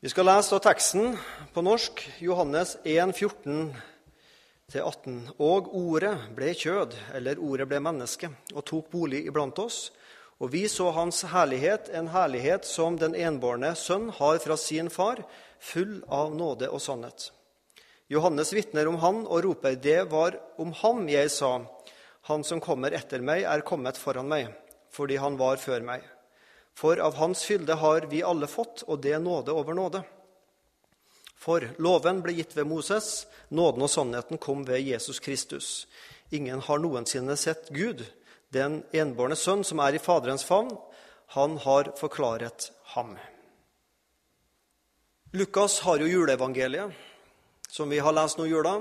Vi skal lese teksten på norsk, Johannes 1, 14-18. Og ordet ble kjød, eller ordet ble menneske, og tok bolig iblant oss. Og vi så hans herlighet, en herlighet som den enbårne sønn har fra sin far, full av nåde og sannhet. Johannes vitner om han og roper, det var om ham jeg sa, han som kommer etter meg, er kommet foran meg, fordi han var før meg. For av Hans fylde har vi alle fått, og det er nåde over nåde. For loven ble gitt ved Moses, nåden og sannheten kom ved Jesus Kristus. Ingen har noensinne sett Gud, den enbårne sønn som er i Faderens favn. Han har forklaret ham. Lukas har jo juleevangeliet, som vi har lest nå i jula.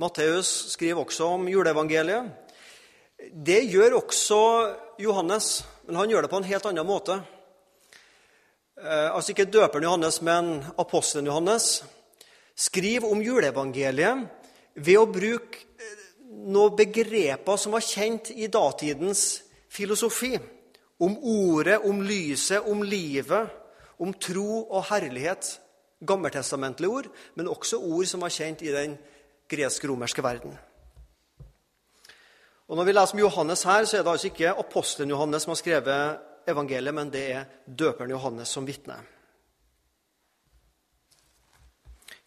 Matteus skriver også om juleevangeliet. Det gjør også Johannes. Men han gjør det på en helt annen måte. Eh, altså ikke døperen Johannes, men apostelen Johannes. Skriv om juleevangeliet ved å bruke eh, noen begreper som var kjent i datidens filosofi. Om ordet, om lyset, om livet, om tro og herlighet. Gammeltestamentlige ord, men også ord som var kjent i den gresk-romerske verden. Og Når vi leser om Johannes her, så er det altså ikke apostelen Johannes som har skrevet evangeliet, men det er døperen Johannes som vitne.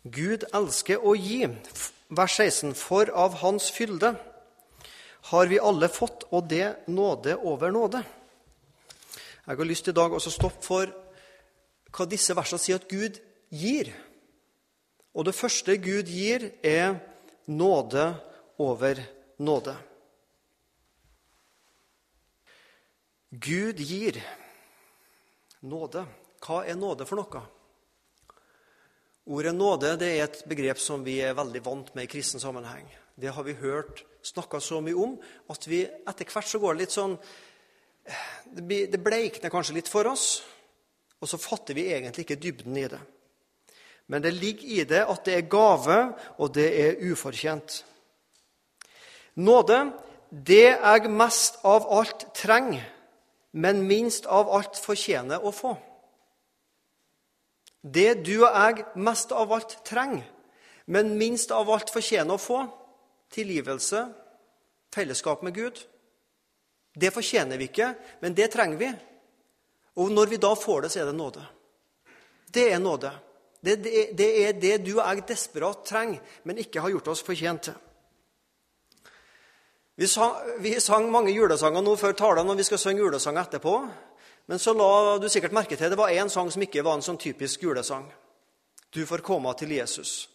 Gud elsker å gi. Vers 16. For av Hans fylde har vi alle fått, og det nåde over nåde. Jeg har lyst til i dag også å stoppe for hva disse versene sier at Gud gir. Og det første Gud gir, er nåde over nåde. Gud gir nåde. Hva er nåde for noe? Ordet nåde det er et begrep som vi er veldig vant med i kristen sammenheng. Det har vi hørt snakka så mye om at vi etter hvert så går det litt sånn Det bleikner kanskje litt for oss, og så fatter vi egentlig ikke dybden i det. Men det ligger i det at det er gave, og det er ufortjent. Nåde, det jeg mest av alt trenger, men minst av alt fortjener å få. Det du og jeg mest av alt trenger, men minst av alt fortjener å få, tilgivelse, fellesskap med Gud, det fortjener vi ikke, men det trenger vi. Og når vi da får det, så er det nåde. Det er nåde. Det, det, det er det du og jeg desperat trenger, men ikke har gjort oss fortjent til. Vi sang, vi sang, mange julesanger nå før talen, og vi skal synge julesang etterpå. Men så la du sikkert merke til det var én sang som ikke var en sånn typisk julesang. Du får komme til Jesus.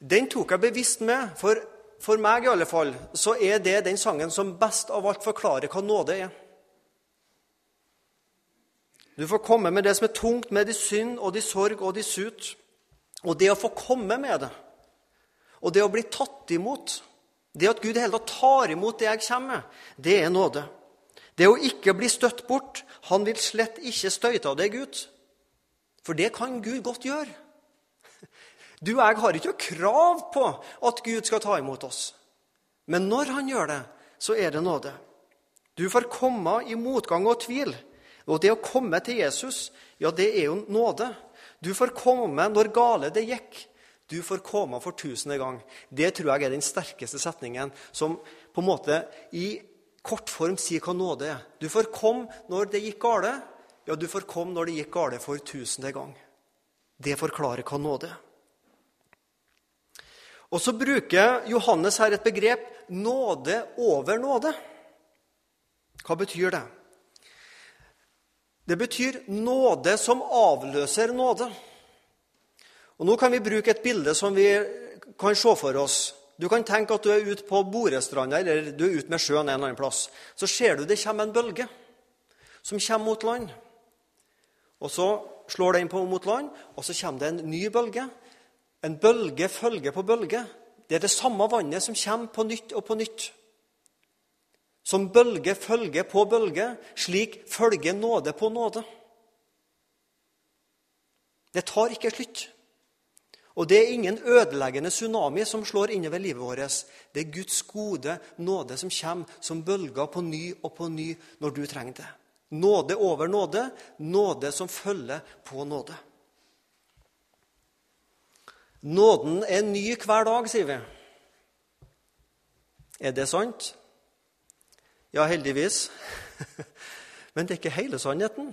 Den tok jeg bevisst med, for for meg i alle fall, så er det den sangen som best av alt forklarer hva nåde er. Du får komme med det som er tungt, med de synd og de sorg og de sut. Og det å få komme med det, og det å bli tatt imot det at Gud tatt tar imot det jeg kommer med, det er nåde. Det å ikke bli støtt bort Han vil slett ikke støyte av deg ut. For det kan Gud godt gjøre. Du og jeg har ikke krav på at Gud skal ta imot oss. Men når han gjør det, så er det nåde. Du får komme i motgang og tvil. Og det å komme til Jesus, ja, det er jo nåde. Du får komme når gale det gikk. Du får komme for tusende gang. Det tror jeg er den sterkeste setningen som på en måte i kort form sier hva nåde er. Du får komme når det gikk gale. Ja, du får komme når det gikk gale for tusende gang. Det forklarer hva nåde er. Og så bruker Johannes her et begrep 'nåde over nåde'. Hva betyr det? Det betyr nåde som avløser nåde. Og Nå kan vi bruke et bilde som vi kan se for oss. Du kan tenke at du er ute på Borestranda eller du er ute med sjøen en eller annen plass. Så ser du det kommer en bølge som kommer mot land. Og Så slår den på mot land, og så kommer det en ny bølge. En bølge følger på bølge. Det er det samme vannet som kommer på nytt og på nytt. Som bølge følger på bølge, slik følger nåde på nåde. Det tar ikke slutt. Og det er ingen ødeleggende tsunami som slår innover livet vårt. Det er Guds gode nåde som kommer som bølger på ny og på ny når du trenger det. Nåde over nåde, nåde som følger på nåde. Nåden er ny hver dag, sier vi. Er det sant? Ja, heldigvis. Men det er ikke hele sannheten.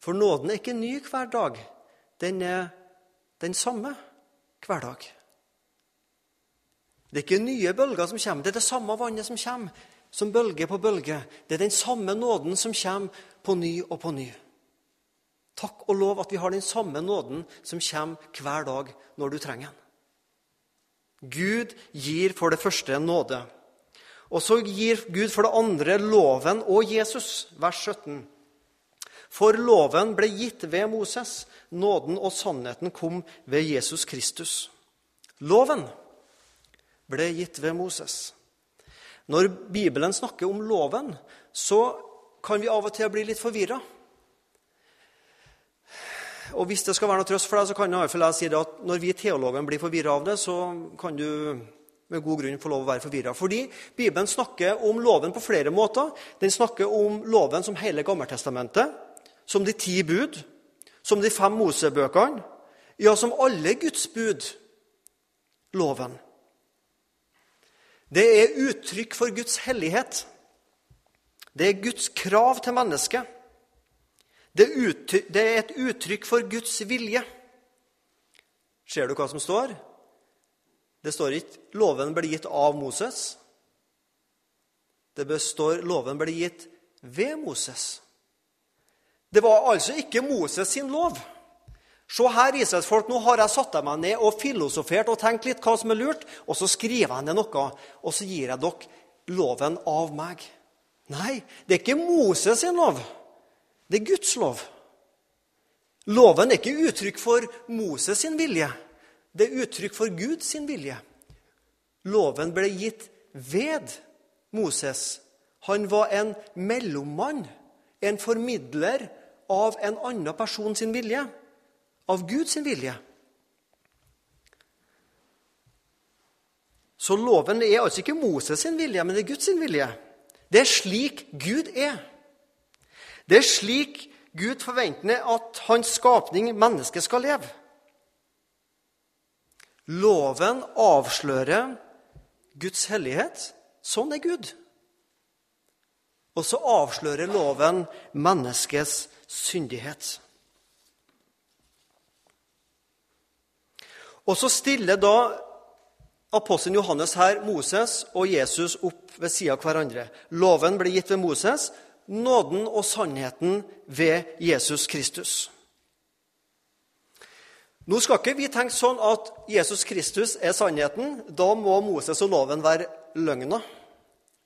For nåden er ikke ny hver dag. Den er den samme hver dag. Det er ikke nye bølger som kommer, det er det samme vannet som kommer, som bølge på bølge. Det er den samme nåden som kommer på ny og på ny. Takk og lov at vi har den samme nåden som kommer hver dag når du trenger den. Gud gir for det første nåde. Og så gir Gud for det andre loven og Jesus, vers 17. For loven ble gitt ved Moses, nåden og sannheten kom ved Jesus Kristus. Loven ble gitt ved Moses. Når Bibelen snakker om loven, så kan vi av og til bli litt forvirra. Og hvis det skal være noe trøst for deg, så kan jeg si det at når vi teologene blir forvirra av det, så kan du med god grunn få lov å være forvirra. Fordi Bibelen snakker om loven på flere måter. Den snakker om loven som hele Gammeltestamentet, som de ti bud, som de fem Mosebøkene, ja, som alle Guds bud, loven. Det er uttrykk for Guds hellighet. Det er Guds krav til mennesket. Det er et uttrykk for Guds vilje. Ser du hva som står? Det står ikke 'loven ble gitt av Moses'. Det består 'loven ble gitt ved Moses'. Det var altså ikke Moses sin lov. Se her, Israelsfolk, nå har jeg satt meg ned og filosofert og tenkt litt hva som er lurt, og så skriver jeg ned noe, og så gir jeg dere loven av meg. Nei, det er ikke Moses sin lov. Det er Guds lov. Loven er ikke uttrykk for Moses sin vilje. Det er uttrykk for Guds vilje. Loven ble gitt ved Moses. Han var en mellommann, en formidler av en annen person sin vilje. Av Guds vilje. Så loven er altså ikke Moses sin vilje, men det er Guds vilje. Det er slik Gud er. Det er slik Gud forventer at hans skapning, mennesket, skal leve. Loven avslører Guds hellighet. Sånn er Gud. Og så avslører loven menneskets syndighet. Og så stiller da apostelen Johannes her Moses og Jesus opp ved sida av hverandre. Loven ble gitt ved Moses, nåden og sannheten ved Jesus Kristus. Nå skal ikke vi tenke sånn at Jesus Kristus er sannheten. Da må Moses og loven være løgna.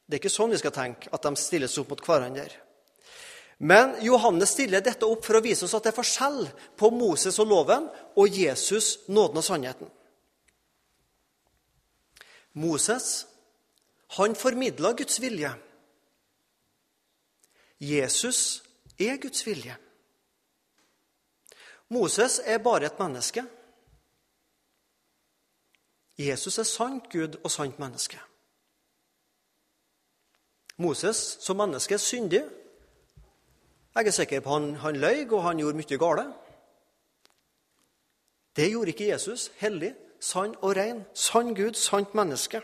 Det er ikke sånn vi skal tenke, at de stilles opp mot hverandre. Men Johannes stiller dette opp for å vise oss at det er forskjell på Moses og loven og Jesus, nåden og sannheten. Moses han formidla Guds vilje. Jesus er Guds vilje. Moses er bare et menneske. Jesus er sant Gud og sant menneske. Moses som menneske er syndig. Jeg er sikker på han, han løy, og han gjorde mye galt. Det gjorde ikke Jesus. Hellig, sann og ren. Sann Gud, sant menneske.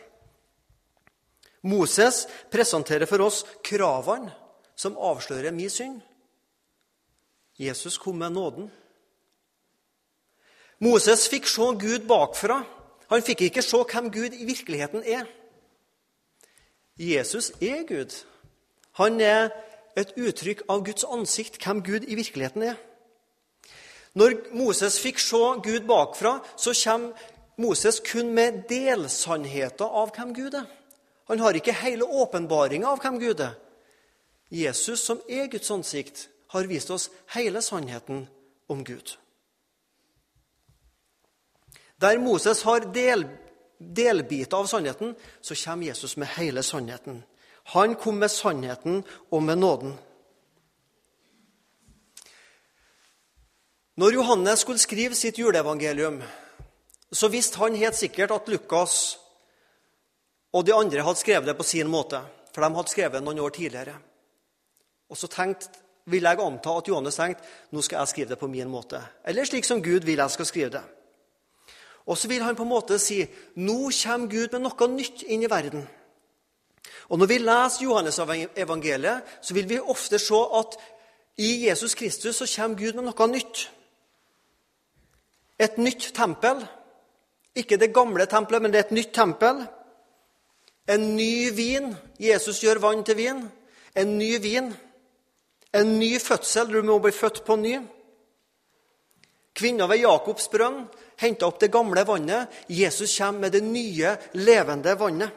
Moses presenterer for oss kravene som avslører min synd. Jesus kom med nåden. Moses fikk se Gud bakfra. Han fikk ikke se hvem Gud i virkeligheten er. Jesus er Gud. Han er et uttrykk av Guds ansikt, hvem Gud i virkeligheten er. Når Moses fikk se Gud bakfra, så kommer Moses kun med delsannheter av hvem Gud er. Han har ikke hele åpenbaringa av hvem Gud er. Jesus, som er Guds ansikt, har vist oss hele sannheten om Gud. Der Moses har del, delbiter av sannheten, så kommer Jesus med hele sannheten. Han kom med sannheten og med nåden. Når Johannes skulle skrive sitt juleevangelium, så visste han helt sikkert at Lukas og de andre hadde skrevet det på sin måte, for de hadde skrevet det noen år tidligere. Og så tenkte, vil jeg anta at Johannes tenkte nå skal jeg skrive det på min måte. Eller slik som Gud vil jeg skal skrive det. Og så vil han på en måte si nå kommer Gud med noe nytt inn i verden. Og Når vi leser Johannes-evangeliet, så vil vi ofte se at i Jesus Kristus så kommer Gud med noe nytt. Et nytt tempel. Ikke det gamle tempelet, men det er et nytt tempel. En ny vin. Jesus gjør vann til vin. En ny vin. En ny fødsel. Du må bli født på ny. Kvinna ved Jakobs brønn henta opp det gamle vannet. Jesus kommer med det nye, levende vannet.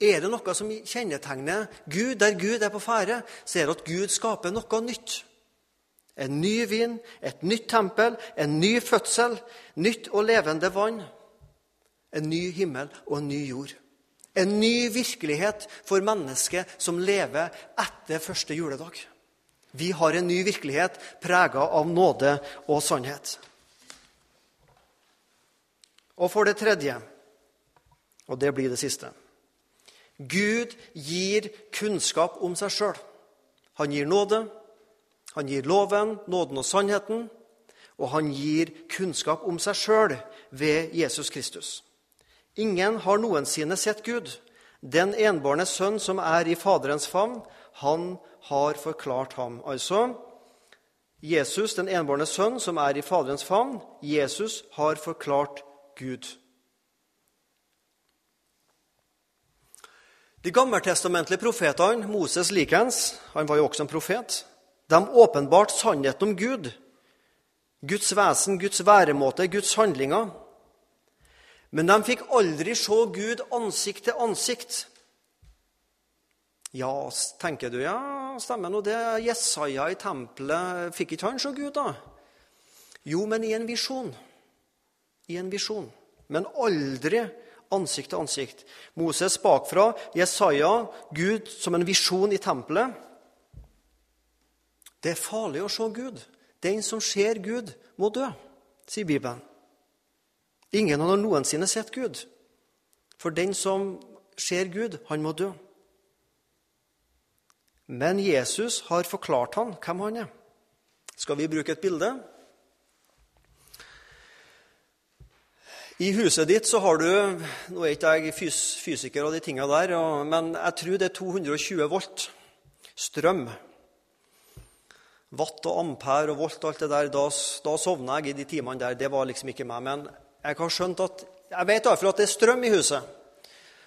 Er det noe som kjennetegner Gud der Gud er på ferde, så er det at Gud skaper noe nytt. En ny vin, et nytt tempel, en ny fødsel, nytt og levende vann. En ny himmel og en ny jord. En ny virkelighet for mennesket som lever etter første juledag. Vi har en ny virkelighet prega av nåde og sannhet. Og for det tredje, og det blir det siste Gud gir kunnskap om seg sjøl. Han gir nåde, han gir loven, nåden og sannheten, og han gir kunnskap om seg sjøl ved Jesus Kristus. Ingen har noensinne sett Gud. Den enbårne sønn som er i Faderens favn, han har forklart ham. Altså Jesus, den enbårne sønn, som er i Faderens favn, Jesus har forklart Gud. De gammeltestamentlige profetene, Moses likens, han var jo også en profet, de åpenbart sannheten om Gud, Guds vesen, Guds væremåte, Guds handlinger. Men de fikk aldri se Gud ansikt til ansikt. Ja, tenker du, ja, stemmer nå det. Jesaja i tempelet, fikk ikke han se Gud, da? Jo, men i en visjon. I en visjon. Men aldri ansikt til ansikt. Moses bakfra, Jesaja, Gud som en visjon i tempelet. Det er farlig å se Gud. Den som ser Gud, må dø, sier Bibelen. Ingen har noensinne sett Gud. For den som ser Gud, han må dø. Men Jesus har forklart han hvem han er. Skal vi bruke et bilde? I huset ditt så har du Nå er ikke jeg fys fysiker og de tinga der, men jeg tror det er 220 volt strøm. Watt og ampere og volt og alt det der. Da, da sovna jeg i de timene der. Det var liksom ikke meg. Men jeg har skjønt at jeg vet iallfall at det er strøm i huset.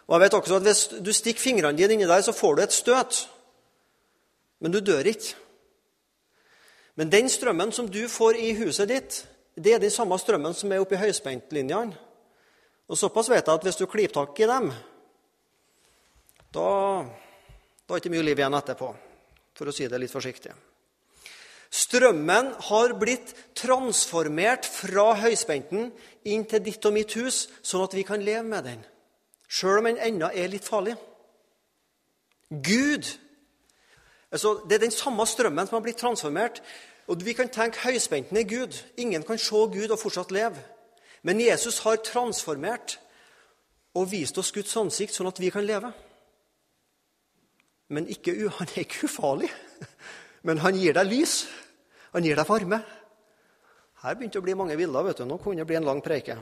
Og jeg vet også at hvis du stikker fingrene dine inni der, så får du et støt men du dør ikke. Men den strømmen som du får i huset ditt, det er den samme strømmen som er oppe i høyspentlinjene. Og såpass vet jeg at hvis du klyper tak i dem, da, da er det ikke mye liv igjen etterpå, for å si det litt forsiktig. Strømmen har blitt transformert fra høyspenten inn til ditt og mitt hus, sånn at vi kan leve med den, sjøl om den ennå er litt farlig. Gud Altså, det er den samme strømmen som har blitt transformert. Og Vi kan tenke høyspenten er Gud. Ingen kan se Gud og fortsatt leve. Men Jesus har transformert og vist oss Guds ansikt, sånn at vi kan leve. Men ikke, han er ikke ufarlig. Men han gir deg lys. Han gir deg varme. Her begynte det å bli mange bilder. vet du. Nå kunne det bli en lang preike.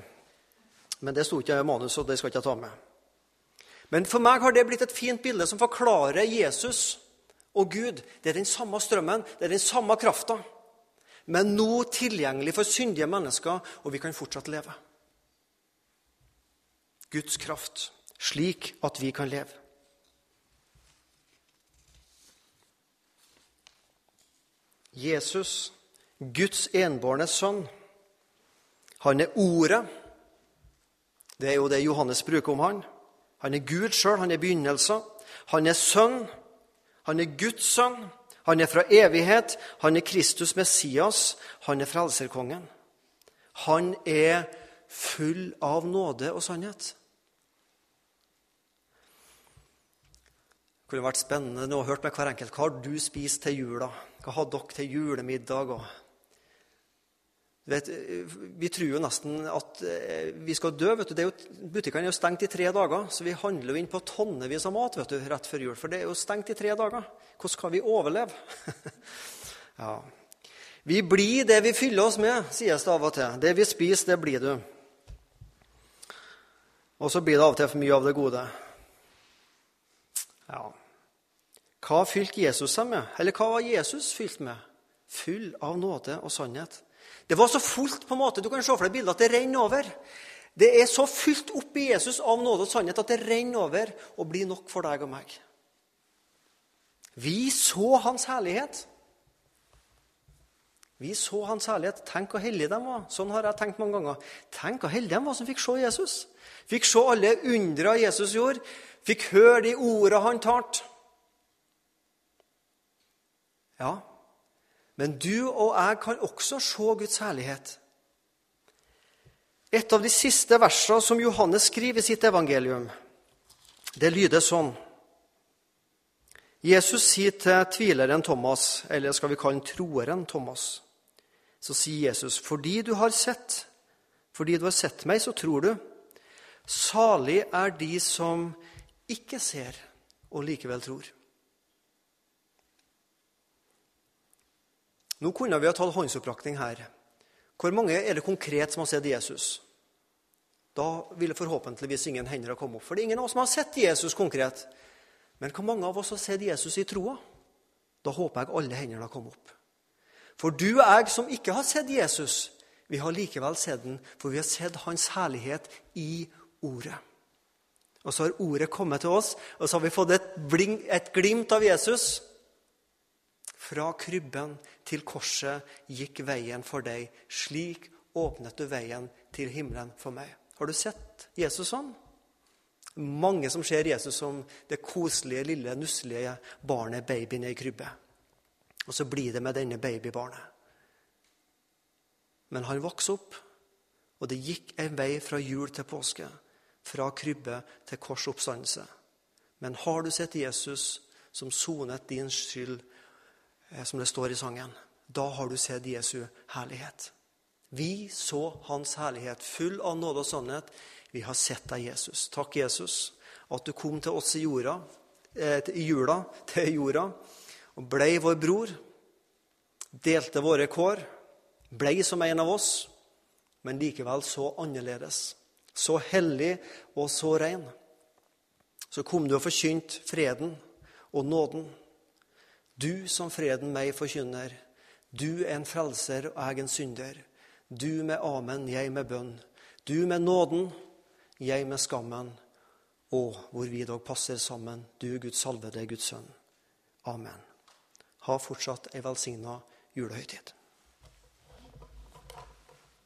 Men det sto ikke i manus, og det skal jeg ikke ta med. Men for meg har det blitt et fint bilde som forklarer Jesus og Gud. Det er den samme strømmen, det er den samme krafta. Men nå tilgjengelig for syndige mennesker, og vi kan fortsatt leve. Guds kraft, slik at vi kan leve. Jesus, Guds enbårne sønn, han er Ordet. Det er jo det Johannes bruker om han. Han er Gud sjøl, han er begynnelsen. Han er sønn. Han er Guds sønn. Han er fra evighet. Han er Kristus Messias. Han er frelserkongen. Han er full av nåde og sannhet. Det kunne vært spennende å høre med hver enkelt. Hva har du spist til jula? Hva har dere til julemiddag? Og Vet, vi tror jo nesten at eh, vi skal dø. vet du. Jo, butikkene er jo stengt i tre dager, så vi handler jo inn på tonnevis av mat vet du, rett før jul. For det er jo stengt i tre dager. Hvordan skal vi overleve? ja. Vi blir det vi fyller oss med, sies det av og til. Det vi spiser, det blir du. Og så blir det av og til for mye av det gode. Ja. Hva fylte Jesus seg med? Eller hva var Jesus fylt med? Full av nåde og sannhet. Det var så fullt på en måte, Du kan se for deg bildet at det renner over. Det er så fylt opp i Jesus av nåde og sannhet at det renner over og blir nok for deg og meg. Vi så hans herlighet. Vi så hans herlighet. Tenk hvor heldige de var. Sånn har jeg tenkt mange ganger. Tenk hvor heldige de var som fikk se Jesus. Fikk se alle undra Jesus gjorde. Fikk høre de orda han talte. Ja, men du og jeg kan også se Guds herlighet. Et av de siste versene som Johannes skriver i sitt evangelium, det lyder sånn Jesus sier til tvileren Thomas, eller skal vi kalle han troeren Thomas, så sier Jesus, fordi du har sett, fordi du har sett meg, så tror du. Salig er de som ikke ser og likevel tror. Nå kunne vi ha tatt håndsopprakning her. Hvor mange er det konkret som har sett Jesus? Da ville forhåpentligvis ingen hender ha kommet opp. For det er ingen av oss som har sett Jesus konkret. Men hvor mange av oss har sett Jesus i troa? Da håper jeg alle hendene har kommet opp. For du og jeg som ikke har sett Jesus, vi har likevel sett den, for vi har sett hans herlighet i Ordet. Og så har Ordet kommet til oss, og så har vi fått et, bling, et glimt av Jesus. Fra krybben til korset gikk veien for deg. Slik åpnet du veien til himmelen for meg. Har du sett Jesus sånn? Mange som ser Jesus som det koselige, lille, nusselige barnet, babyen i krybbe. Og så blir det med denne babybarnet. Men han vokste opp, og det gikk en vei fra jul til påske. Fra krybbe til korsoppstandelse. Men har du sett Jesus som sonet din skyld, som det står i sangen, da har du sett Jesu herlighet. Vi så hans herlighet, full av nåde og sannhet. Vi har sett deg, Jesus. Takk, Jesus, at du kom til oss i, jorda, eh, i jula, til jorda, og blei vår bror. Delte våre kår. Blei som en av oss, men likevel så annerledes. Så hellig og så ren. Så kom du og forkynte freden og nåden. Du som freden meg forkynner. Du er en frelser og jeg en synder. Du med amen, jeg med bønn. Du med nåden, jeg med skammen, og hvor vi dog passer sammen, du Guds salvede, Guds sønn. Amen. Ha fortsatt ei velsigna julehøytid.